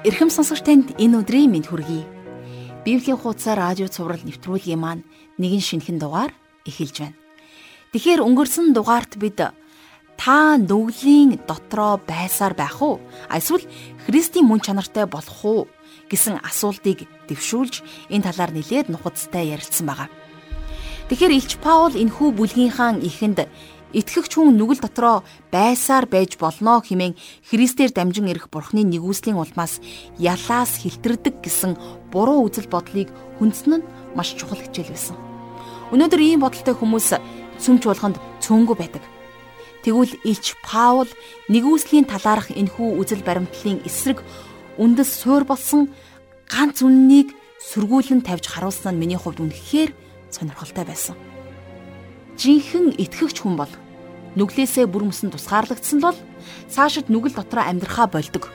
Эрхэм сонсогч танд энэ өдрийн мэнд хүргэе. Библийн хуудасаар радио цуврал нэвтрүүлгийн маань нэгэн шинэхэн дугаар эхэлж байна. Тэгэхээр өнгөрсөн дугаарт бид та нүглийн дотроо байсаар байх уу? Эсвэл Христийн мөн чанартай болох уу гэсэн асуултыг дэвшүүлж энэ талаар нэлээд нухацтай ярилцсан байгаа. Тэгэхээр Илч Паул энхүү бүлгийнхаа ихэнд Итгэгч хүн нүгэл дотроо байсаар байж болно хэмээн Христээр дамжин ирэх Бурхны нэгүслийн улмаас ялаас хилтердэг гэсэн буруу үзэл бодлыг хүндсэн нь маш чухал хичээл байсан. Өнөөдөр ийм бодолтой хүмүүс цөмч болгонд цөөнгөө байдаг. Тэгвэл Илч Паул нэгүслийн талаарх энхүү үзэл баримтлалын эсрэг үндэс суур болсон ганц үннийг сөргүүлэн тавьж харуулсан нь миний хувьд үнэхээр сонирхолтой байсан жинхэнэ итгэгч хүн бол нүглээсээ бүр мөсөн тусгаарлагдсан бол цаашид нүгэл дотроо амьдрахаа болдог.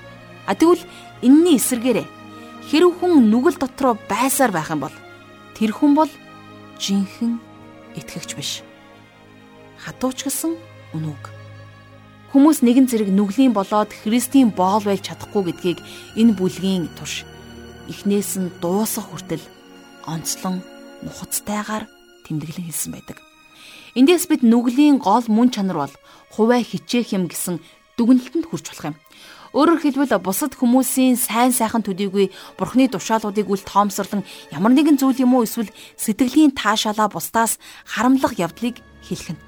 А тэгвэл энэний эсэргээрээ хэрв хүн нүгэл дотроо байсаар байх юм бол тэр хүн бол жинхэнэ итгэгч биш. Хатууч гэсэн үнүг. Хүмүүс нэгэн зэрэг нүглийн болоод Христийн боол байж чадахгүй гэдгийг энэ бүлгийн турш эхнээс нь дуусах хүртэл онцлон нухацтайгаар тэмдэглэн хэлсэн байдаг. Эндээс бид нүглийн гол мөн чанар бол хуваа хичээх юм гэсэн дүгнэлтэнд хүрч болох юм. Өөрөөр хэлбэл бусад хүмүүсийн сайн сайхан төдийгүй бурхны тушаалуудыг үл тоомсорлон ямар нэгэн зүйл юм уу эсвэл сэтгэлийн таашаалаа бусдаас харамлах явдлыг хэлэх нь.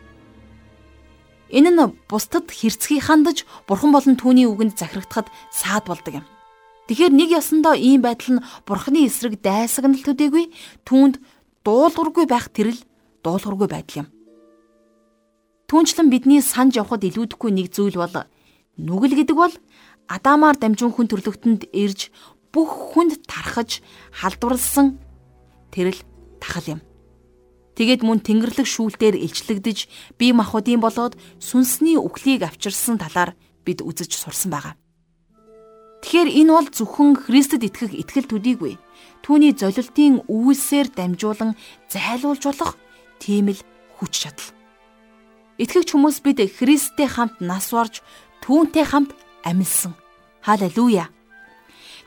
Энэ нь бусдад хэрцгий хандаж бурхан болон түүний үгэнд захирагдахад саад болдог юм. Тэгэхээр нэг ёсондоо ийм байдал нь бурхны эсрэг дайсагнал төдийгүй түүнд дуулуургүй байх тэрл дуулуургүй байдал юм. Түүнчлэн бидний санаж явхад илүүдэхгүй нэг зүйл бол нүгэл гэдэг бол Адамаар дамжин хүн төрлөختөнд ирж бүх хүнд тархаж халдварлсан тэрл тахал юм. Тэгэд мөн тэнгэрлэг шүүлтээр илчлэгдэж бие махбодын болоод сүнсний үхлийг авчирсан талаар бид үзэж сурсан байгаа. Тэгэхээр энэ бол зөвхөн Христэд итгэх итгэл төдийгүй түүний золилтын үйлсээр дамжуулан зайлуулж болох тийм л хүч чадал. Итгэгч хүмүүс бид Христтэй хамт нас барж түүнтэй хамт амьлсан. Халелуя.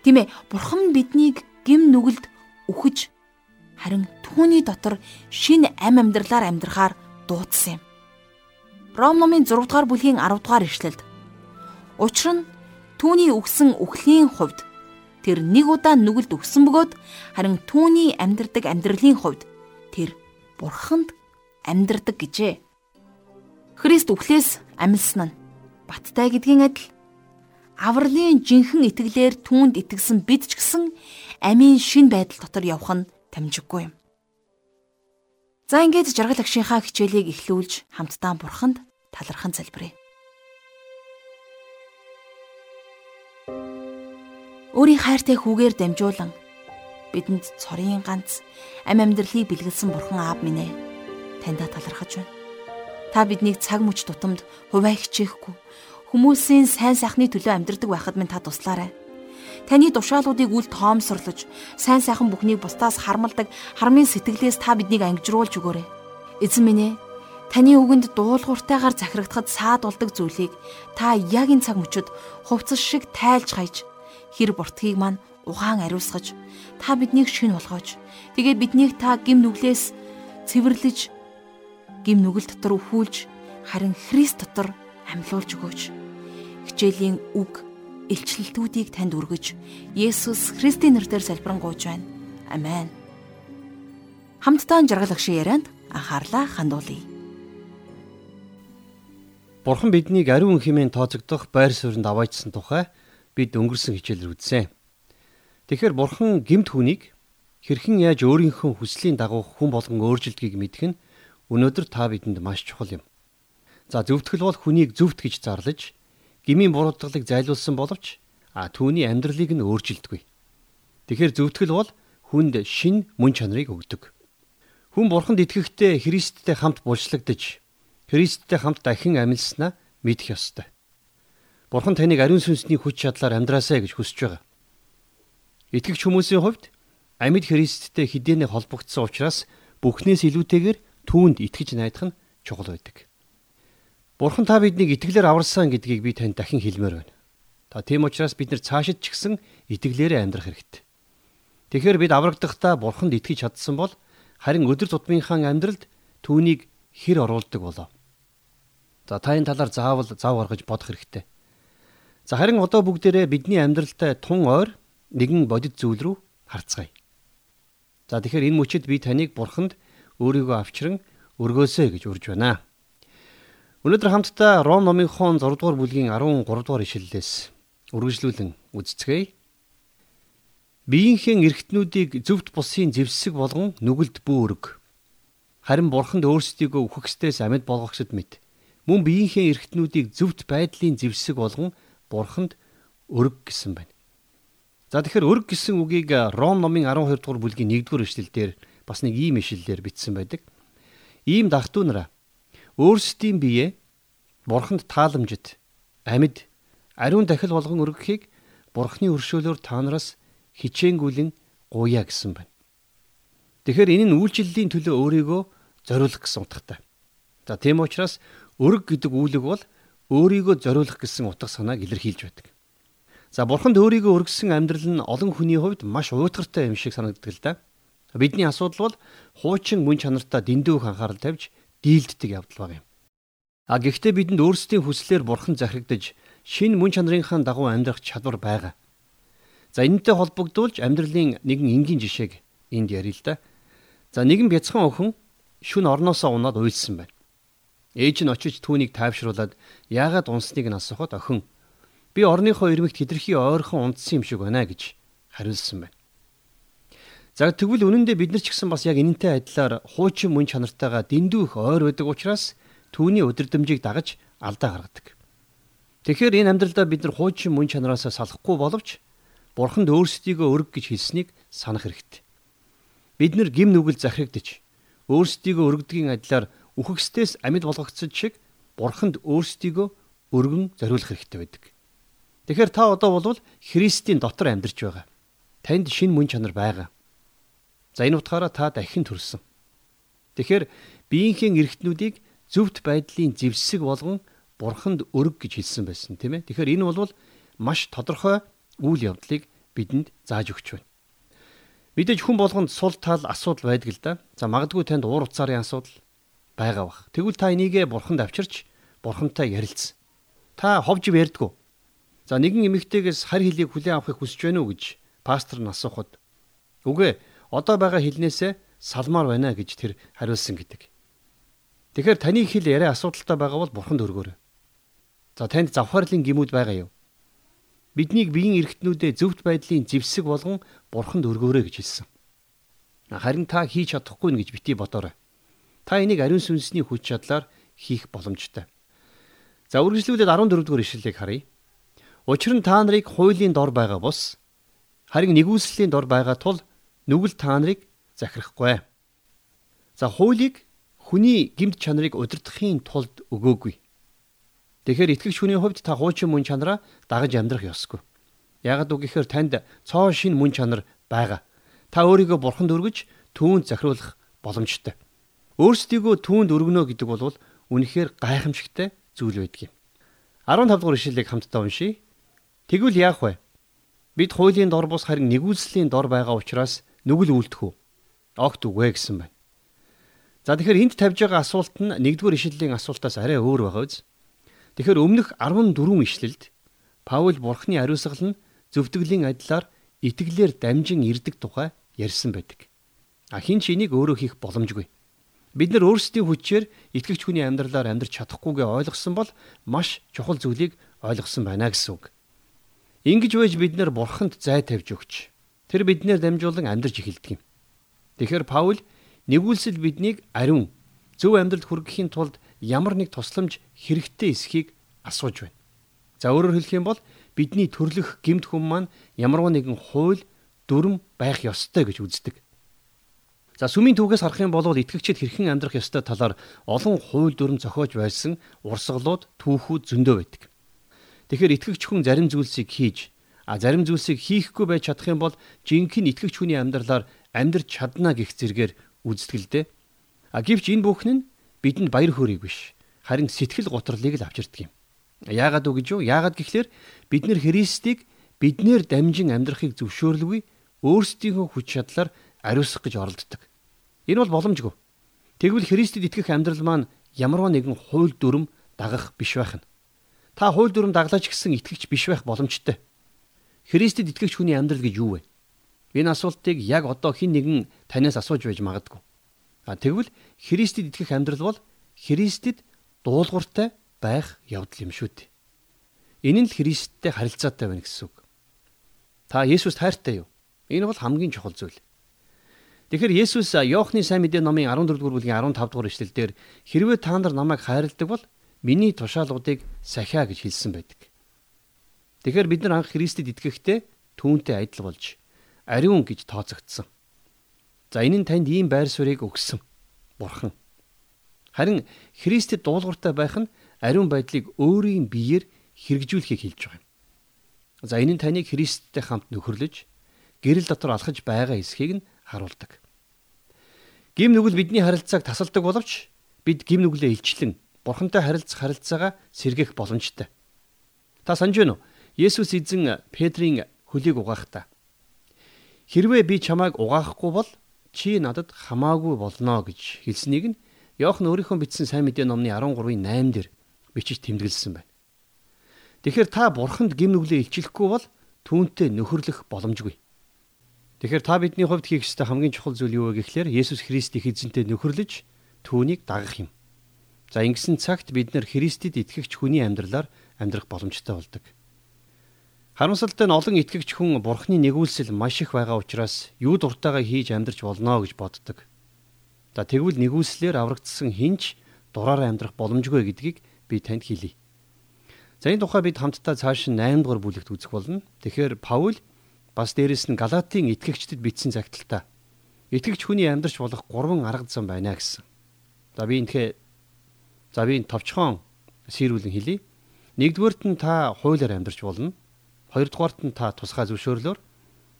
Тийм ээ, Бурхан биднийг гим нүгэлд үхэж харин түүний дотор шин ам амьдралаар амьдрахаар дуудсан юм. Ром номын 6 дугаар бүлгийн 10 дугаар ишлэлд Учир нь түүний өгсөн үхлийн хувьд тэр нэг удаа нүгэлд өгсөн бөгөөд харин түүний амьдрдаг амьдралын хувьд тэр бурханд амьдрдаг гэжээ. Христ үхлээс амьлсан нь баттай гэдгийн адил авралын жинхэнэ итгэлээр түүнд итгэсэн бид ч гэсэн амийн шин байдал дотор явах нь тамжиггүй юм. За ингээд жаргал агшийнхаа хичээлийг эхлүүлж хамтдаа бурханд талархан залбирая. Өөрийн хайртай хүүгээр дамжуулан бидэнд цорын ганц ам амьдралыг бэлгэлсэн бурхан аав минь ээ таньда талархаж байна. Та биднийг цаг мөч тутамд хуваа хичээхгүй хүмүүсийн сайн сайхны төлөө амьдрдаг байхад минь та туслаарай. Таны тушаалуудыг үл тоомсорлож, сайн сайхан бүхнийг бусдаас хармалдаг хармын сэтгэлээс та биднийг ангижруулж өгөөрэй. Эзэн минь ээ, таны үгэнд дуулууртайгаар захирагдахад саад болдог зүйлийг та яг энэ цаг мөчид хувцас шиг тайлж хаяж хэр буртгийг маань угаан ариусгаж та биднийг шин болгооч. Тэгээ биднийг та гим нүглээс цэвэрлэж гим нүгэл дотор өхүүлж харин Христ дотор амьлуулж өгөөч. Хичээлийн үг илчлэлтүүдийг танд өргөж Есүс Христийн нэрээр залбирanгуйж байна. Амен. Хамтдаа жаргал агшин ярианд анхаарлаа хандуулъя. Бурхан биднийг ариун хэмээн тооцогдох байр суурьнд аваачсан тухай бид өнгөрсөн хичээлээр үзсэн. Тэгэхээр Бурхан гимт хүнийг хэрхэн яаж өөрийнхөө хүслийн дагуу хүн болгон өөржилдгийг мэдэх нь өнөөдөр та бидэнд маш чухал юм. За зөвтгөл бол хүнийг зөвт гэж зарлаж гмийн буруудгалыг зайлуулсан боловч а түүний амьдралыг нь өөрчилдөггүй. Тэгэхээр зөвтгөл бол хүнд шин мөн чанарыг өгдөг. Хүн бурханд итгэхдээ Христтэй хамт булшлагдаж Христтэй хамт дахин амилснаа мэдэх ёстой. Бурхан таныг ариун сүнсний хүч чадлаар амьдраасай гэж хүсэж байгаа. Итгэгч хүмүүсийн хувьд амьд Христтэй хэдийнэ холбогдсон учраас бүхнээс илүүтэйгээр түүнд итгэж найдах нь чухал байдаг. Бурхан та биднийг итгэлээр аварсан гэдгийг би танд дахин хэлмээр байна. Та тийм учраас бид нар цаашид ч гэсэн итгэлээрээ амьдрах хэрэгтэй. Тэгэхээр бид аврагдахдаа бурханд итгэж чадсан бол харин өдөр тутмынхаа амьдралд түүнийг хэр оруулдаг болов. За та энэ талаар заавал зав гаргаж бодох хэрэгтэй. За харин одоо бүгдээрээ бидний амьдралтай тун ойр нэгэн бодит зүйл рүү харцгаая. За тэгэхээр энэ мөчид би таныг бурханд өөрийгөө авчран өргөөсэй гэж урьж байна. Өнөөдөр хамтдаа Ром номынхон 6 дугаар бүлгийн 13 дугаар ишлэлээс үргэлжлүүлэн үздэцгээе. Биеийнхэн эргэтнүүдийг зөвхт бусын зэвсэг болгон нүгэлд бүүрэг. Харин бурханд өөрсдийгөө үхэхстээс амьд болгохсод мэд. Мөн биеийнхээ эргэтнүүдийг зөвхт байдлын зэвсэг болгон бурханд өрг гэсэн байна. За тэгэхээр өрг гэсэн үгийг Ром номын 12 дугаар бүлгийн 1-р ишлэлдэр бас нэг ийм ишлэлээр бичсэн байдаг. Ийм дахтуу нараа өөрсдийн бие бурханд тааламжид амьд ариун дахил болгон өргөхийг бурхны өршөөлөөр та нараас хичээнгүйлэн гуя гэсэн байна. Тэгэхээр энэ нь үйлчлэлийн төлөө өөрийгөө зориулах гэсэн утгатай. За тийм учраас өрг гэдэг үүлэг бол өөрийгөө зориулах гэсэн утга санааг илэрхийлж байдаг. За бурханд өөрийгөө өргөсөн амьдрал нь олон хүний хувьд маш уйтгартай юм шиг санагддаг л да. Бидний асуудал бол хуучин мөн чанартаа дэндүү анхаарал тавьж дийлддэг явдал баг юм. А гэхдээ бидэнд өөрсдийн хүслээр бурхан захирагдаж шин мөн чанарынхаа дагуу амьдрах чадвар байгаа. За энэтэй холбогдуулж амьдралын нэгэн энгийн жишээг энд ярил л да. За нэгэн бяцхан охин шүн орноосоо унаад уйлсан байна. Ээж нь очиж түүнийг тайвшруулад яагаад унсныг нь асуухад охин би орныхоо ирмэгт хитрхи ойрхон унтсан юм шиг байна гэж хариулсан байна. За тэгвэл үнэндээ бид нар ч гэсэн бас яг энэнтэй адилаар хуучин мөн чанартайгаа дэндүүх ойр байдаг учраас түүний өдөрдмжийг дагаж алдаа гаргадаг. Тэгэхээр энэ амьдралдаа бид нар хуучин мөн чанараас салахгүй боловч Бурханд өөрсдийгөө өрг гэж хэлснийг санах хэрэгтэй. Бид нар гим нүгэл захирагдж өөрсдийгөө өргөдгийн адилаар үхэгстээс амьд болгогдсон шиг Бурханд өөрсдийгөө өргөн зориулах хэрэгтэй байдаг. Тэгэхээр та одоо болвол Христийн дотор амьдарч байгаа. Танд шин мөн чанар байгаа. За энэ утгаараа та дахин төрсөн. Тэгэхээр биеийнхээ эргэтнүүдийг зөвхт байдлын зэвсэг болгон бурханд өрг гэж хэлсэн байсан тийм ээ. Тэгэхээр энэ бол маш тодорхой үйл явдлыг бидэнд зааж өгч байна. Мэдээж хүн болгонд сул тал асуудал байдаг л да. За магадгүй танд уур уцаарын асуудал байгаа бах. Тэгвэл та энийгээ бурханд авчирч бурхантай ярилцсан. Та ховж ярьдгүй. За нэгэн эмэгтэйгээс харь хилийг хүлээн авахыг хүсэж байна уу гэж пастор нь асуухад үгүй одоо байгаа хэлнээсээ салмаар байна гэж тэр хариулсан гэдэг. Тэгэхээр таны хэл яриа асуудалтай байгаа бол бурханд өргөөрэй. За танд завхаарлын гимүүд байгаа юу? Биднийг биеийн эргэтнүүдээ зөвхт байдлын зэвсэг болгон бурханд өргөөрэй гэж хэлсэн. Харин та хийж чадахгүй нэ гэж бити бодоорой. Та энийг ариун сүнсний хүч чадлаар хийх боломжтой. За үргэлжлүүлээд 14 дугаар ишлэлийг харъя. Учир нь та нарыг хуулийн дор байгаа бус харин нэгүслийн дор байгаа тул нүгэл та нарыг захирахгүй. За хуулийг хүний гимт чанарыг удирдахын тулд өгөөгүй. Тэгэхээр итгэгч хүний хувьд та хуучин мөн чанараа дагаж амьдрах ёсгүй. Ягд үг гэхээр танд цоо шин мөн чанар байгаа. Та өөрийгөө бурханд өргөж түүнд захируулах боломжтой. Өөрсдийгөө түүнд өргөнө гэдэг бол үнэхээр гайхамшигтай зүйл байдаг юм. 15 дугаар ишлэлийг хамтдаа уншийе. Тэгвэл яах вэ? Бид хуулийн дор бус харин нэгүслийн дор байгаа учраас нүгэл үлдэх үү? Огт үгүй гэсэн байна. За тэгэхээр энд тавьж байгаа асуулт нь нэгдүгээр ишлэлийн асуултаас арай өөр байгаа үз. Тэгэхээр өмнөх 14 ишлэлд Паул бурхны ариусгал нь зөвтгөлийн адилаар итгэлээр дамжин ирдэг тухай ярьсан байдаг. А хин ч энийг өөрөө хийх боломжгүй. Бид нар өөрсдийн хүчээр итгэгч хүний амьдралаар амьдрч чадахгүйгээ ойлгосон бол маш чухал зүйлийг ойлгосон байна гэсэн үг. Ингиж байж бид нар бурханд зай тавьж өгч Тэр биднээр дамжуулан амьдарч эхэлдэг юм. Тэгэхээр Паул нэгүүлсэл биднийг ариун зөв амьдралд хүргэхийн тулд ямар нэг тусламж хэрэгтэй эсхийг асууж байна. За өөрөөр хэлэх юм бол бидний төрлөх гимт хүм маань ямарваа нэгэн хууль дүрм байх ёстой гэж үздэг. За сүмийн түүхээс харах юм бол итгэгчид хэрхэн амьдрах ёстой талаар олон хууль дүрм зохиож байсан урсгалууд түүхүүд зөндөө байдаг. Тэгэхээр итгэгч хүн зарим зүйлсийг хийж А зарим зүйлсийг хийхгүй байж чадах юм бол жинхэнэ итгэгч хүний амьдралаар амьдрч чадна гэх зэргээр үздгэлдэ. А гэвч энэ бүхэн нь бидэнд баяр хөөргийг биш харин сэтгэл гутралыг л авчирдаг юм. Яагаад үг гэж юу? Яагаад гэхлээр бид нэр Христийг биднэр дамжин амьдрахыг зөвшөөрлгүй өөрсдийнхөө хүч чадлаар ариусгах гэж оролддог. Энэ бол боломжгүй. Тэгвэл Христэд итгэх амьдрал маань ямарваа нэгэн хууль дүрм дагах биш байх нь. Та хууль дүрм даглаач гэсэн итгэгч биш байх боломжтой. Христэд итгэгч хүний амьдрал гэж юу вэ? Энэ асуултыг яг одоо хэн нэгэн танаас асууж байж магадгүй. А тэгвэл Христэд итгэх амьдрал бол Христэд дуулууртай байх явдал юм шүү дээ. Энэ нь л Христтэй харилцаатай байна гэсэн үг. Та Есүст хайртай юу? Энэ бол хамгийн чухал зүйл. Тэгэхээр Есүс Иохны сайн мэдээ номын 14 дугаар бүлгийн 15 дугаар эшлэлдэр хэрвээ та нар намайг хайрладаг бол миний тушаалуудыг сахиа гэж хэлсэн байдаг. Тэгэхээр бид нар анх Христэд итгэхдээ түүнтэй адил болж ариун гэж тооцогдсон. За энэ нь танд ийм байр суурийг өгсөн. Бурхан. Харин Христэд дуулууртай байх нь ариун байдлыг өөрийн биеэр хэрэгжүүлэхийг хэлж байгаа юм. За энэ нь таныг Христтэй хамт нөхөрлөж гэрэл дотор алхаж байгаа эсхийг нь харуулдаг. Гим нүгэл бидний харилцааг тасалдаг боловч бид гим нүглээ илчлэн бурхантай харилцах харилцаагаа сэргээх боломжтой. Та санаж байна уу? Есүс эзэн Петрийн хөлийг угаахдаа хэрвээ би чамайг угаахгүй бол чи надад хамаагүй болно гэж хэлснийг нь Иохан өөрийнхөө бичсэн сайн мэдээ номны 13-ийн 8 дээр бичиж тэмдэглэсэн байна. Тэгэхээр та бурханд гим нүглээ илчлэхгүй бол түүнтэй нөхөрлөх боломжгүй. Тэгэхээр та бидний хувьд хийх ёстой хамгийн чухал зүйл юу вэ гэхлээр Есүс Христийг эзэнтэй нөхөрлөж түүнийг дагах юм. За ингэсэн цагт бид нэр Христэд итгэгч хүний амьдралаар амьдрах боломжтой болдог. Харамсалтай нь олон итгэгч хүн Бурхны нэгүүлсэл маш их байгаа учраас юу дуртайгаа хийж амьдрч болно гэж боддог. За тэгвэл нэгүүлслэр аврагдсан хинч дураараа амьдрах боломжгүй гэдгийг би танд хэлье. За энэ тухай бид хамтдаа цааш 8 дугаар бүлэгт үзэх болно. Тэгэхээр Паул Бас дээрэс нь Галатийн итгэгчдэд бичсэн загталтаа итгэгч хүний амьдрч болох гурван арга зам байна гэсэн. За би энэхээ за би энэ товчхон сэрүүлэн хэлье. Нэгдүгээрт нь та хуулиар амьдрч болно. Хоёрдугаарт нь та тусгай зөвшөөрлөөр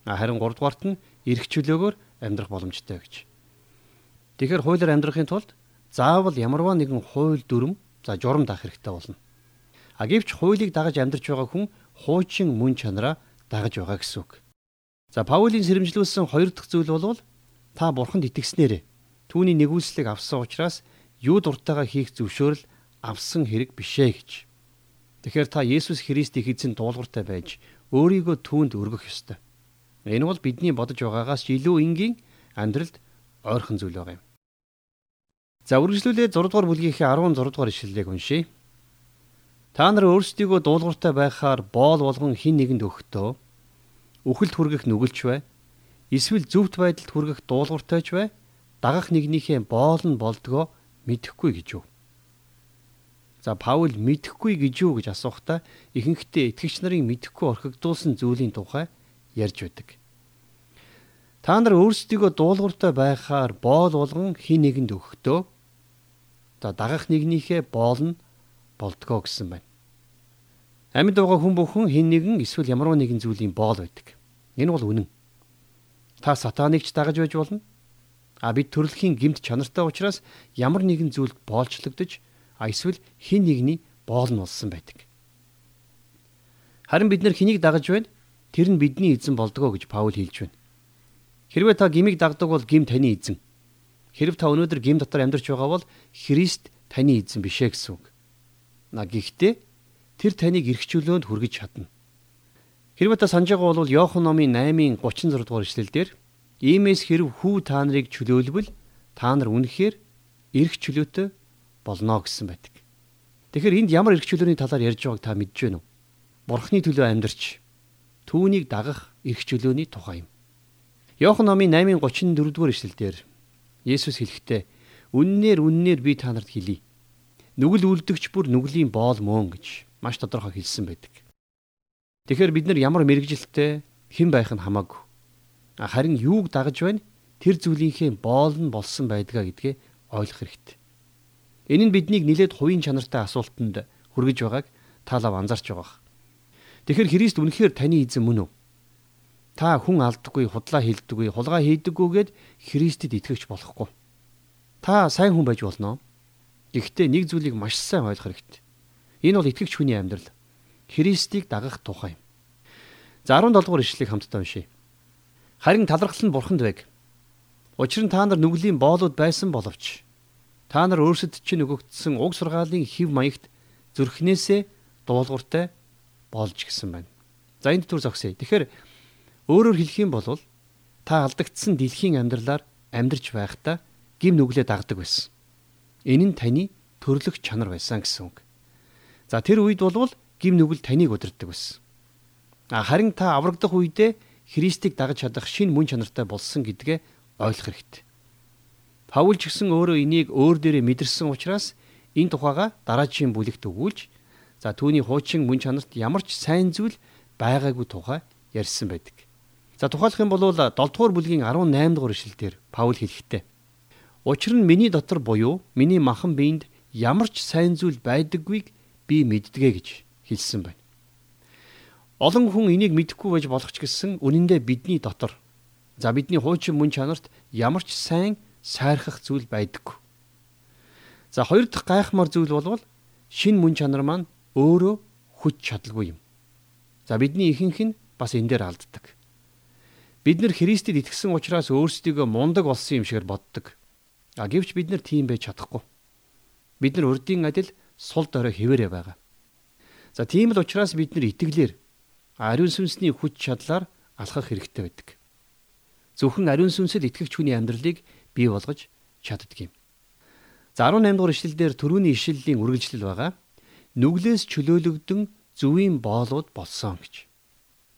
харин гуравдугаарт нь эрх чөлөөгөөр амьдрах боломжтой гэж. Тэгэхээр хуулиар амьдрахын тулд заавал ямарваа нэгэн хууль дүрм за журам даах хэрэгтэй болно. А гэвч хуулийг дагаж амьдрч байгаа хүн хуучин мөн чанараа дагаж байгаа гэсэн үг. За Паулийн сэрэмжлүүлсэн хоёр дахь зүйл бол та бурханд итгэснээр түүний нэгүүлслийг авсан учраас юу дуртайгаа хийх зөвшөөрөл авсан хэрэг бишээ гэж. Тэгэхээр та Есүс Христийг эзэн дуулууртай байж өөрийгөө түүнд өргөх ёстой. Энэ бол бидний бодож байгаагаас илүү энгийн амьдралд ойрхон зүйл байгаа юм. За үргэлжлүүлээ 6 дугаар бүлгийнхээ 16 дугаар ишлэлийг уншийе. Та нар өөрсдийгөө дуулууртай байхаар боол болгон хин нэгэнд өгөхдөө үхэлд хүргэх нүгэлч бай. Эсвэл зөвхт байдалд хүргэх дуулууртайч бай. Дагах нэгнийхээ боол нь болдгоо мэдэхгүй гэж юу. За Паул мэдэхгүй гэж юу гэж асуухтаа ихэнхдээ итгэгч нарын мэдэхгүй орхигдуулсан зүйлийн тухай ярьж байдаг. Та нар өөрсдийгөө дуулууртай байхаар боол болгон хин нэгэнд өгөхдөө за дагах нэгнийхээ боол нь болдгоо гэсэн байна. Амьд байгаа хүн бүхэн хин нэгэн эсвэл ямар нэгэн зүйлийн боол байдаг. Энэ бол үнэн. Та сатаныг ч дагаж байж болно. А бид төрөлхийн гимт чанартай учраас ямар нэгэн зүйлд боолчлогдож а эсвэл хин нэгний боол нь болсон байдаг. Харин бид нар хэнийг дагаж байна? Тэр нь бидний эзэн болдгоо гэж Паул хэлж байна. Хэрвээ та гимиг дагдаг бол гим таны эзэн. Хэрв та өнөөдөр гим дотор амьдарч байгаа бол Христ таны эзэн бишээ гэсэн үг. На гэхдээ тэр таныг эргчүүлөөнд хүргэж чадна. Хэрвээ та санаж байгаа бол Иохан номын 8-ын 36 дугаар эшлэлдэр иймээс хэрв хүү та нарыг чөлөөлбөл та нар үнэхээр эрх чөлөөтэй болно гэсэн байдаг. Тэгэхээр энд ямар эрх чөлөөний талаар ярьж байгааг та мэдж байна уу? Бурхны төлөө амьдарч түүнийг дагах эрх чөлөөний тухай юм. Иохан номын 8-ын 34 дугаар эшлэлдэр Есүс хэлэхдээ үннээр үннээр би та нарт хэлье нүгэл үлдэгч бүр нүглийн боол мөн гэж маш тодорхой хэлсэн байдаг. Тэгэхээр бид нар ямар мэрэгжилтэй хэн байх нь хамаагүй. Харин юуг дагаж байна? Тэр зүйлийнхээ боол нь болсон байдгаа гэдгээ ойлгох хэрэгтэй. Энэ нь биднийг нилээд хувийн чанартай асуултанд хүргэж байгааг таалав анзаарч байгаа. Тэгэхээр Христ үнэхээр таны эзэн мөн үү? Та хүн алддаггүй, худлаа хийдэггүй, хулгай хийдэггүйгээд Христэд итгэвч болохгүй. Та сайн хүн байж болно. Гэхдээ нэг зүйлийг маш сайн ойлгох хэрэгтэй. Энэ бол итгэгч хүний амьдрал. Христийг дагах тухай. За 17 дугаар ишлэгийг хамтдаа уншийе. Харин талархал нь бурханд байг. Учир нь та нар нүглийн боолууд байсан боловч та нар өөрсдөд чинь өгөгдсөн уг сургаалын хев маягт зүрхнээсээ дуулууртай болж гисэн байна. За энд түр зогсъё. Тэгэхээр өөрөөр хэлэх юм бол та алдагдсан дэлхийн амьдралаар амьдарч байхдаа гим нүглээ дагдаг байсан. Энэ нь таны төрлөх чанар байсан гэсэн үг. За тэр үед бол гим нүгэл таныг удирддаг байсан. А харин та аврагдах үедээ Христийг дагаж чадах шин мөн чанартай болсон гэдгээ ойлгох хэрэгтэй. Паул ч гэсэн өөрөө энийг өөр дээрээ мэдэрсэн учраас энэ тухайга дараагийн бүлэгт өгүүлж за түүний хуучин мөн чанарт ямар ч сайн зүйл байгаагүй тухай ярьсан байдаг. За тухайлах юм бол 7 дугаар бүлгийн 18 дугаар ишлэлдэр Паул хэлэхдээ Учир нь миний дотор буюу миний махан биед ямар ч сайн зүйл байдаггүйг би мэддэгэ гэж хэлсэн байна. Олон хүн энийг мэдэхгүй байж болох ч гэсэн үнэндээ бидний дотор за бидний хуучин мөн чанарт ямар ч сайн сайрхах зүйл байдаггүй. За хоёр дахь гайхмаар зүйл бол шин мөн чанар маань өөрөө хүч чадалгүй юм. За бидний ихэнх нь бас энэ дээр алддаг. Бид нэр Христэд итгэсэн учраас өөрсдийгөө мундаг болсон юм шигээр боддог. А гэвч бид нар тийм байж чадахгүй. Бид нар урдийн адил сул дорой хэвээрээ байгаа. За тийм л учраас бид нар итгэлээр ариун сүнсний хүч чадлаар алхах хэрэгтэй байдаг. Зөвхөн ариун сүнсэд итгэгч хүний амьдралыг бий болгож чаддаг юм. За 18 дугаар ишлэлдэр төрөүний ишлэлийн үргэлжлэл байгаа. Нүглээс чөлөөлөгдөн зүвийн боолууд болсон гэж.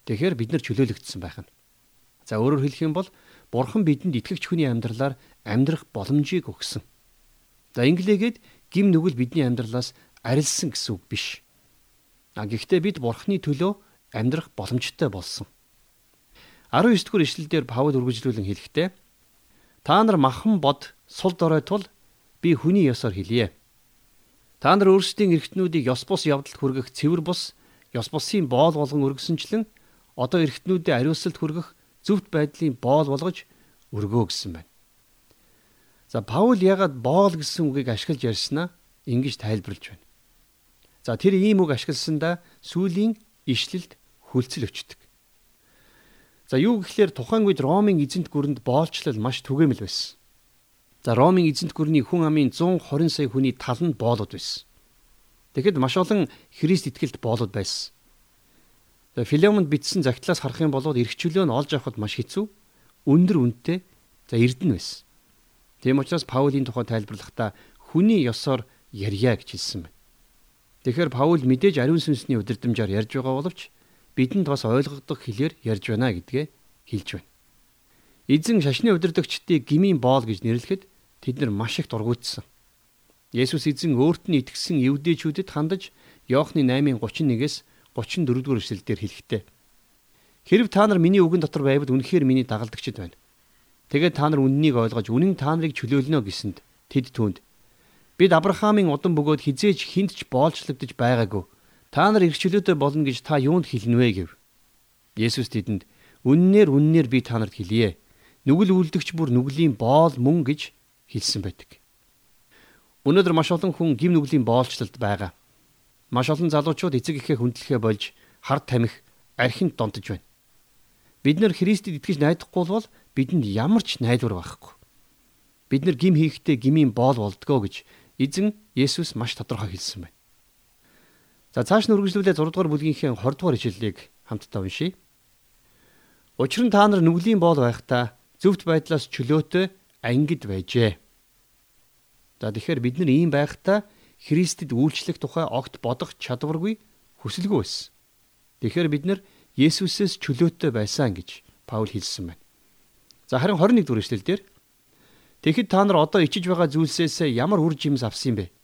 Тэгэхээр бид нар чөлөөлөгдсөн байх нь. За өөрөөр хэлэх юм бол Бурхан бидэнд итгэгч хүний амьдралаар амьдрах боломжийг өгсөн. За инглигээд гим нүгэл бидний амьдралаас арилсан гэсэн үг биш. А гэхдээ бид Бурханы төлөө амьдрах боломжтой болсон. 19 дугаар ишлэлдэр Паул үргэлжлүүлэн хэлэхдээ та нар махан бод сул дорой тул би хүний ёсоор хэлье. Та нар өөрсдийн эргэтнүүдийг ёс бус явдалд хүргэх цэвэр бус ёс бусын боол болгон өргөсөнчлэн одоо эргэтнүүдэд ариусалт хүргэх зөвхт байдлын боол болгож өргөө гэсэн байна. За Паул ягаад боол гэсэн үгийг ашиглаж ярьснаа ингэж тайлбарлаж байна. За тэр ийм үг ашигласандаа сүлийн ишлэлд хүлцэл өчтдөг. За юу гэхээр тухайн үед Ромын эзэнт гүрэнд боолчлол маш түгээмэл байсан. За Ромын эзэнт гүрний хүн амын 120 сая хүний тал нь боолууд байсан. Тэгэхэд маш олон Христ итгэлд боолууд байсан. За Филемонд бичсэн загтлаас харах юм бол эрх чөлөө нь олж авахд маш хэцүү, өндөр үнэтэй за эрдэнэ байсан. Тийм учраас Паулийн тухай тайлбарлахдаа хүний ёсоор ярья гэж хэлсэн байна. Тэгэхээр Паул мэдээж ариун сүнсний удирдамжаар ярьж байгаа боловч бидэнд бас ойлгогдох хэлээр ярьж байна гэдгээ хэлж байна. Эзэн шашны удирдагчдыг гмийн боол гэж нэрлэхэд тэд нар маш их дургуутсан. Есүс эзэн өөрт нь итгэсэн евдээчүүдэд хандаж Иохны 8:31-ээс 34 дугаар эшлэлдэр хэлэхдээ Хэрв та нар миний үгэн дотор байвал үнэхээр миний дагалдагчд байна. Тэгээд та нар үннийг ойлгож үнэн та нарыг чөлөөлнө гэсэнд тэд түүнд бид Авраамийн удам бөгөөд хизээж хинт ч боолчлогдож байгаагүй Та нар их чөлөөтэй болно гэж та юунд хэлнэ вэ гэв. Есүс тэдэнд үннээр үннээр би та нарт хэлье. Нүгэл үлдэгч бүр нүглийн боол мөн гэж хэлсэн байдаг. Өнөөдөр маш олон хүн гим нүглийн боолчлолд байгаа. Маш олон залуучууд эцэг эхээ хүндлэхээ болж хард тамхи архинд донтож байна. Бид нар Христэд итгэж найдахгүй бол бидэнд ямар ч найдвар байхгүй. Бид нар гим хийхдээ гмийн боол болдгоо гэж эзэн Есүс маш тодорхой хэлсэн байна. За цааш нь үргэлжлүүлээ 6 дугаар бүлгийнхээ 20 дугаар ишлэлийг хамтдаа уншийе. Учир нь та нар нүглийн боол байхдаа зөвхт байдлаас чөлөөтэй ангид байжээ. За тэгэхээр бид нар ийм байхдаа Христэд үйлчлэх тухай огт бодох чадваргүй хүсэлгүй байсан. Тэгэхээр бид нар Есүсээс чөлөөтэй байсан гэж Паул хэлсэн байна. За харин 21 дугаар ишлэл дээр Тэгэхэд та нар одоо ичиж байгаа зүйлсээс ямар үр жимс авсан бэ?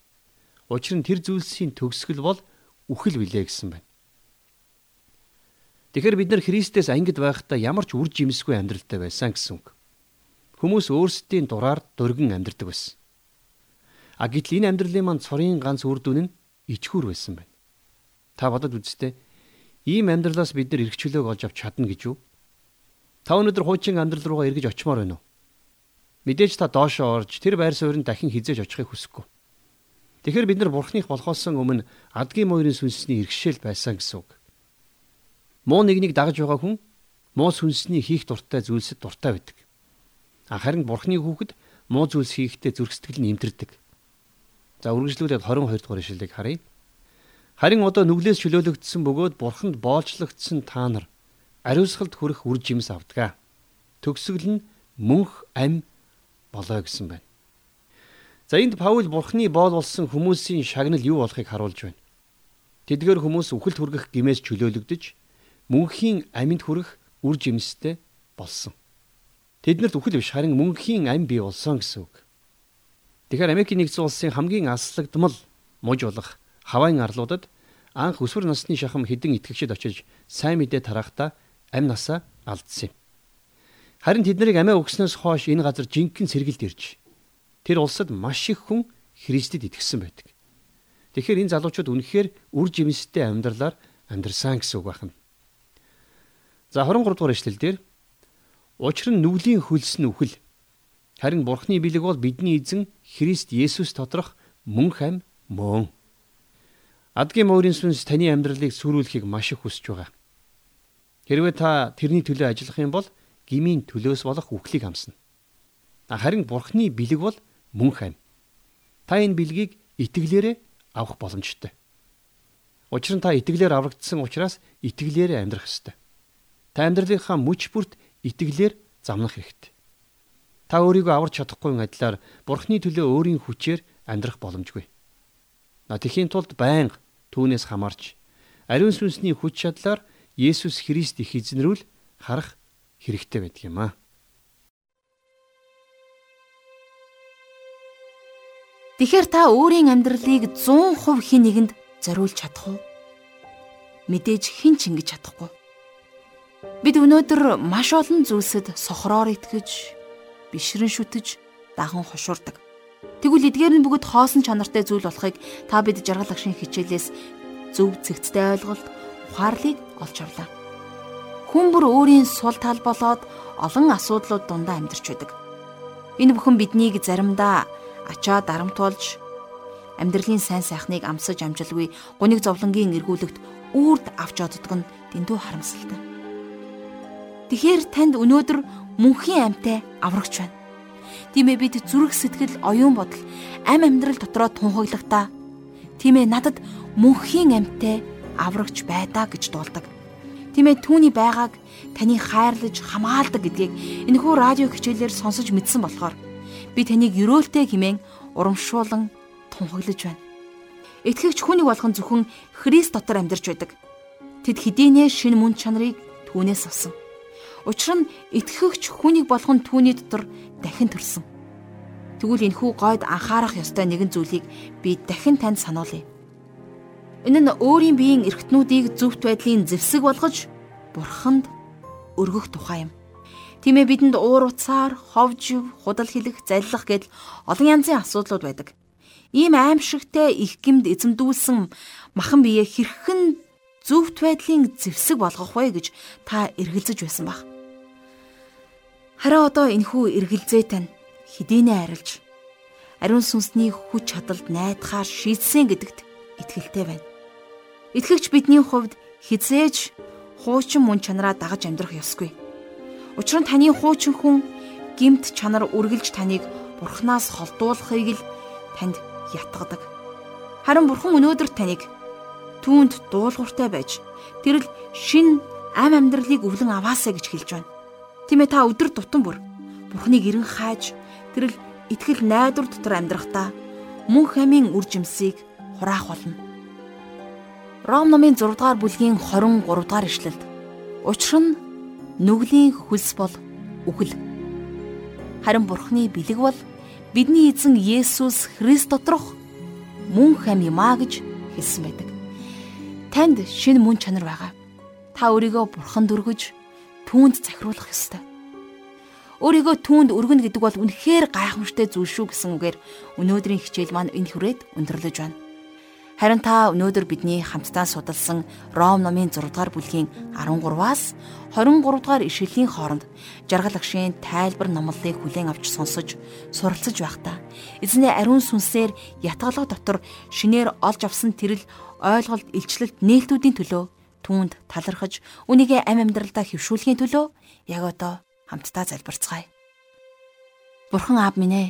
Учир нь тэр зүйлсийн төгсгөл бол үхэл билээ гэсэн байна. Тэгэхээр бид нар Христэс ангид байхдаа ямар ч үр жимсгүй амьдралтай байсан гэсэн үг. Хүмүүс өөрсдийн дураар дөргөн амьдардаг байсан. А гэтэл энэ амьдралын манд цорын ганц үр дүн нь ичхүр байсан байна. Та бодод үзтээ ийм амьдралаас бид нар эргчлөөг олж авч чадна гэж юу? Та өнөөдөр хуучин амьдрал руугаа эргэж очимоор байна уу? Мэдээж та доошоо орж тэр байр суурьнд дахин хизээж очихыг хүсэхгүй. Тэгэхээр бид нар бурхных болохоос өмнө адгийн моёрын сүнсний иргэшэл байсан гэсэн үг. Муу нэгнийг дагаж байгаа хүн муу сүнсний хийх дуртай зүйлсэд дуртай байдаг. Харин бурхны хүүхэд муу зүйлс хийхдээ зүрх сэтгэл нь имтэрдэг. За үргэлжлүүлээд 22 дугаар ишлэлийг харъя. Харин одоо нүглээс чөлөөлөгдсөн бөгөөд бурханд боолчлогдсон та нар ариусгалд хүрэх үр жимс авдгаа. Төгсгөл нь мөнх ам болоо гэсэн байна. За энд Паул бурхны боол болсон хүмүүсийн шагнал юу болохыг харуулж байна. Тэдгээр хүмүүс үхэлд хүргэх гимээс чөлөөлөгдөж мөнхийн амьд хүрэх үр жимстэй болсон. Тэднэрт үхэл биш харин мөнхийн ам бий болсон гэсэн үг. Тэгэхээр Америкийн нэгдсэн улсын хамгийн аслагдмал муж болох Хавайн арлуудад анх өсвөр насны шахам хідэн итгэгчд очиж сайн мэдээ тарахдаа амь насаа алдсан юм. Харин тэднийг амиа өгснөөс хойш энэ газар жинхэнэ сэргэлд ирж тэр улсад маш их хүн Христэд итгэсэн байдаг. Тэгэхээр энэ залуучууд үнэхээр үр жимстэй амьдралаар амьдрсан гэсэн үг байна. За 23 дугаар эшлэл дээр учир нь нүглийн хөлс нь үхэл харин бурхны бэлэг бол бидний эзэн Христ Есүс тоторох мөнх ам мөн Адгийн мөрийн сүнс таны амьдралыг сүрүүлэхийг маш их хүсэж байгаа. Хэрвээ та тэрний төлөө ажиллах юм бол гмийн төлөөс болох үхлийг амсна. Харин бурхны бэлэг бол мөн хань. Та энэ бэлгийг итгэлээрээ авах боломжтой. Учир нь та итгэлээр аврагдсан учраас итгэлээрээ амьдрах ёстой. Та амьдралынхаа мөч бүрт итгэлээр замнах хэрэгтэй. Та өөрийгөө аварч чадахгүй адилаар бурхны төлөө өөрийн хүчээр амьдрах боломжгүй. Тэхийн тулд байнга түүнээс хамаарч ариун сүнсний хүч чадлаар Есүс Христ их эзнэрүүл харах хэрэгтэй байдаг юм аа. Тэгэхээр та өөрийн амьдралыг 100% хин нэгэнд зориулж чадах уу? Мэдээж хэн ч ингэж чадахгүй. Бид өнөөдөр маш олон зүйлсэд сохроор итгэж, бишрэн шүтэж, дахан хошуурдаг. Тэгвэл эдгээр нь бүгд хоосон чанартай зүйл болохыг та бид жаргал агшин хичээлээс зөв зэгцтэй ойлголт, ухаарлыг олж авлаа. Хүн бүр өөрийн сул тал болоод олон асуудлууд дундаа амьдарч байдаг. Энэ бүхэн биднийг заримдаа ачаа дарамтуулж амьдралын сайн сайхныг амсаж амжилгүй гуниг зовлонгийн эргүүлэгт үрд авч оддог нь дэндүү харамсалтай. Тэгэхээр танд өнөөдөр мөнхийн амьтай аврагч байна. Тийм ээ бид зүрх сэтгэл оюун бодол ам амьдрал дотроо тунхаглахдаа тийм ээ надад мөнхийн амьтай аврагч байдаа гэж дуулдаг. Тийм ээ түүний байгааг таны хайрлаж хамгаалдаг гэдгийг энэхүү радио хичээлээр сонсож мэдсэн болохоор би таныг өрөөлтэй хэмээн урамшуулан тунхаглаж байна. Итгэгч хүнийг болгон зөвхөн Христ дотор амьдарч байдаг. Тэд хэдийнэ шин мөн чанарыг түүнээс авсан. Учир нь итгэгч хүнийг болгон түүний дотор дахин төрсөн. Тэгвэл энэхүү гойд анхаарах ёстой нэгэн зүйлийг би дахин танд сануулъя. Энэ нь өөрийн биеийн эргэтнүүдийг зөвхт байдлын зэвсэг болгож бурханд өргөх тухай юм. Тийм ээ бидэнд уур уцаар, ховж, худал хэлэх, заллах гэдэл олон янзын асуудлууд байдаг. Ийм аимшигтай их гимд эзэмдүүлсэн махан бие хэрхэн зөвхт байдлын зэвсэг болгох вэ гэж та эргэлзэж байсан баг. Харин одоо энэхүү эргэлзээ тань хэдийнэ арилж ариун сүнсний хүч чадалд найдахаар шийдсэн гэдэгт итгэлтэй байна. Итгэгч бидний хувьд хизээж хуучин мөн чанараа дагаж амьдрах ёсгүй. Учир нь таны хуучин хүн гимт чанар үргэлж таныг бурхнаас холдуулахыг л танд ятгадаг. Харин бурхан өнөөдөр таныг түүнд дуулууртай байж тэрл шин ам амьдралыг өвлөн аваасаа гэж хэлж байна. Тийм ээ та өдөр тутам бүр Бурхныг эрен хайж тэрл итгэл найдвар дотор амьдрахдаа мөн хамийн үр жимсийг хураах болно. Ром номын 6 дугаар бүлгийн 23 дугаар ишлэлд учир нь нүглийн хөлс бол үхэл. Харин Бурхны бэлэг бол бидний эзэн Есүс Христ доторх мөн хам юм а гэж хэлсэн байдаг. Танд шинэ мөн чанар байгаа. Та өөрийгөө Бурханд өргөж түүнд захируулах ёстой. Өөрийгөө түүнд өргөнө гэдэг бол үнэхээр гайхамшигтай зүйл шүү гэсэн үгээр өнөөдрийн хичээл маань энэ хүрээд өндөрлөж байна. Харин та өнөөдөр бидний хамтдаа судалсан Ром номын 6 дугаар бүлгийн 13-аас 23 дугаар ишлэлийн хооронд жаргал агшийн тайлбар номлолыг хүлээн авч сонсож суралцж байхдаа эзний ариун сүнсээр ятгалга дотор шинээр олж авсан тэрл ойлголт илчлэлт нээлтүүдийн төлөө түүнд талархаж үнийгээ амь амьдралдаа хөвшүүлэхийн төлөө яг одоо хамтдаа залбирцгаая. Бурхан аав минь ээ,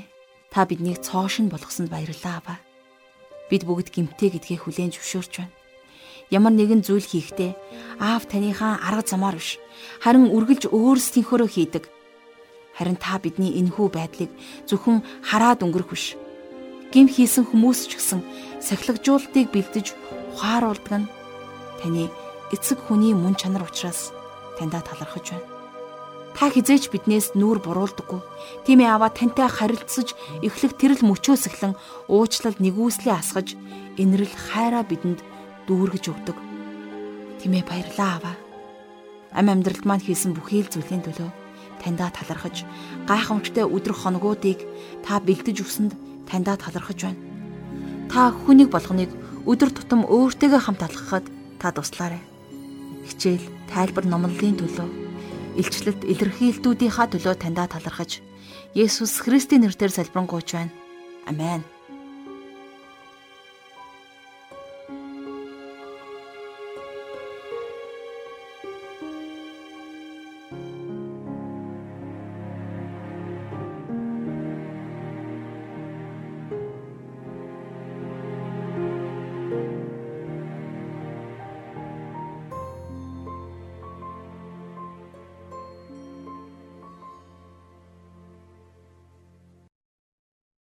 та биднийг цоошин болгосонд баярлалаа аваа. Бид бүгд гимтэй гэдгийг хүлээн зөвшөөрч байна. Ямар нэгэн зүйл хийхдээ аав таныхаа арга замаар биш, харин үргэлж өөрсдийнхөөрөө хийдэг. Харин та бидний энэхүү байдлыг зөвхөн хараад өнгөрөх биш. Гим хийсэн хүмүүс ч гэсэн сахилгажуултыг бэлдэж ухааруулдаг нь таны эцэг хүний мөн чанар учраас таньда талархаж байна. Та хизээч биднээс нүүр буруулдаггүй. Тийм ээ аваа тантай харилцаж эхлэх тэрл мөчөөсөглөн уучлал нэгүслээ асгаж инэрл хайраа бидэнд дүүргэж өгдөг. Тийм ээ баярлаа аваа. Ам амьдралд маань хийсэн бүхий л зүйлийн төлөө таньдаа талархаж гайхамшигтай өдрөх хоногуудыг та бэлдэж өгсөнд таньдаа талархаж байна. Та хүнийг болгоныг өдөр тутам өөртөөгөө хамт алхахад та туслаарай. Хичээл, тайлбар номлолын төлөө илчлэлт илэрхийлтүүдийнхаа төлөө таньдаа талархаж Есүс Христийн нэрээр залбирanгуйч байна. Амен.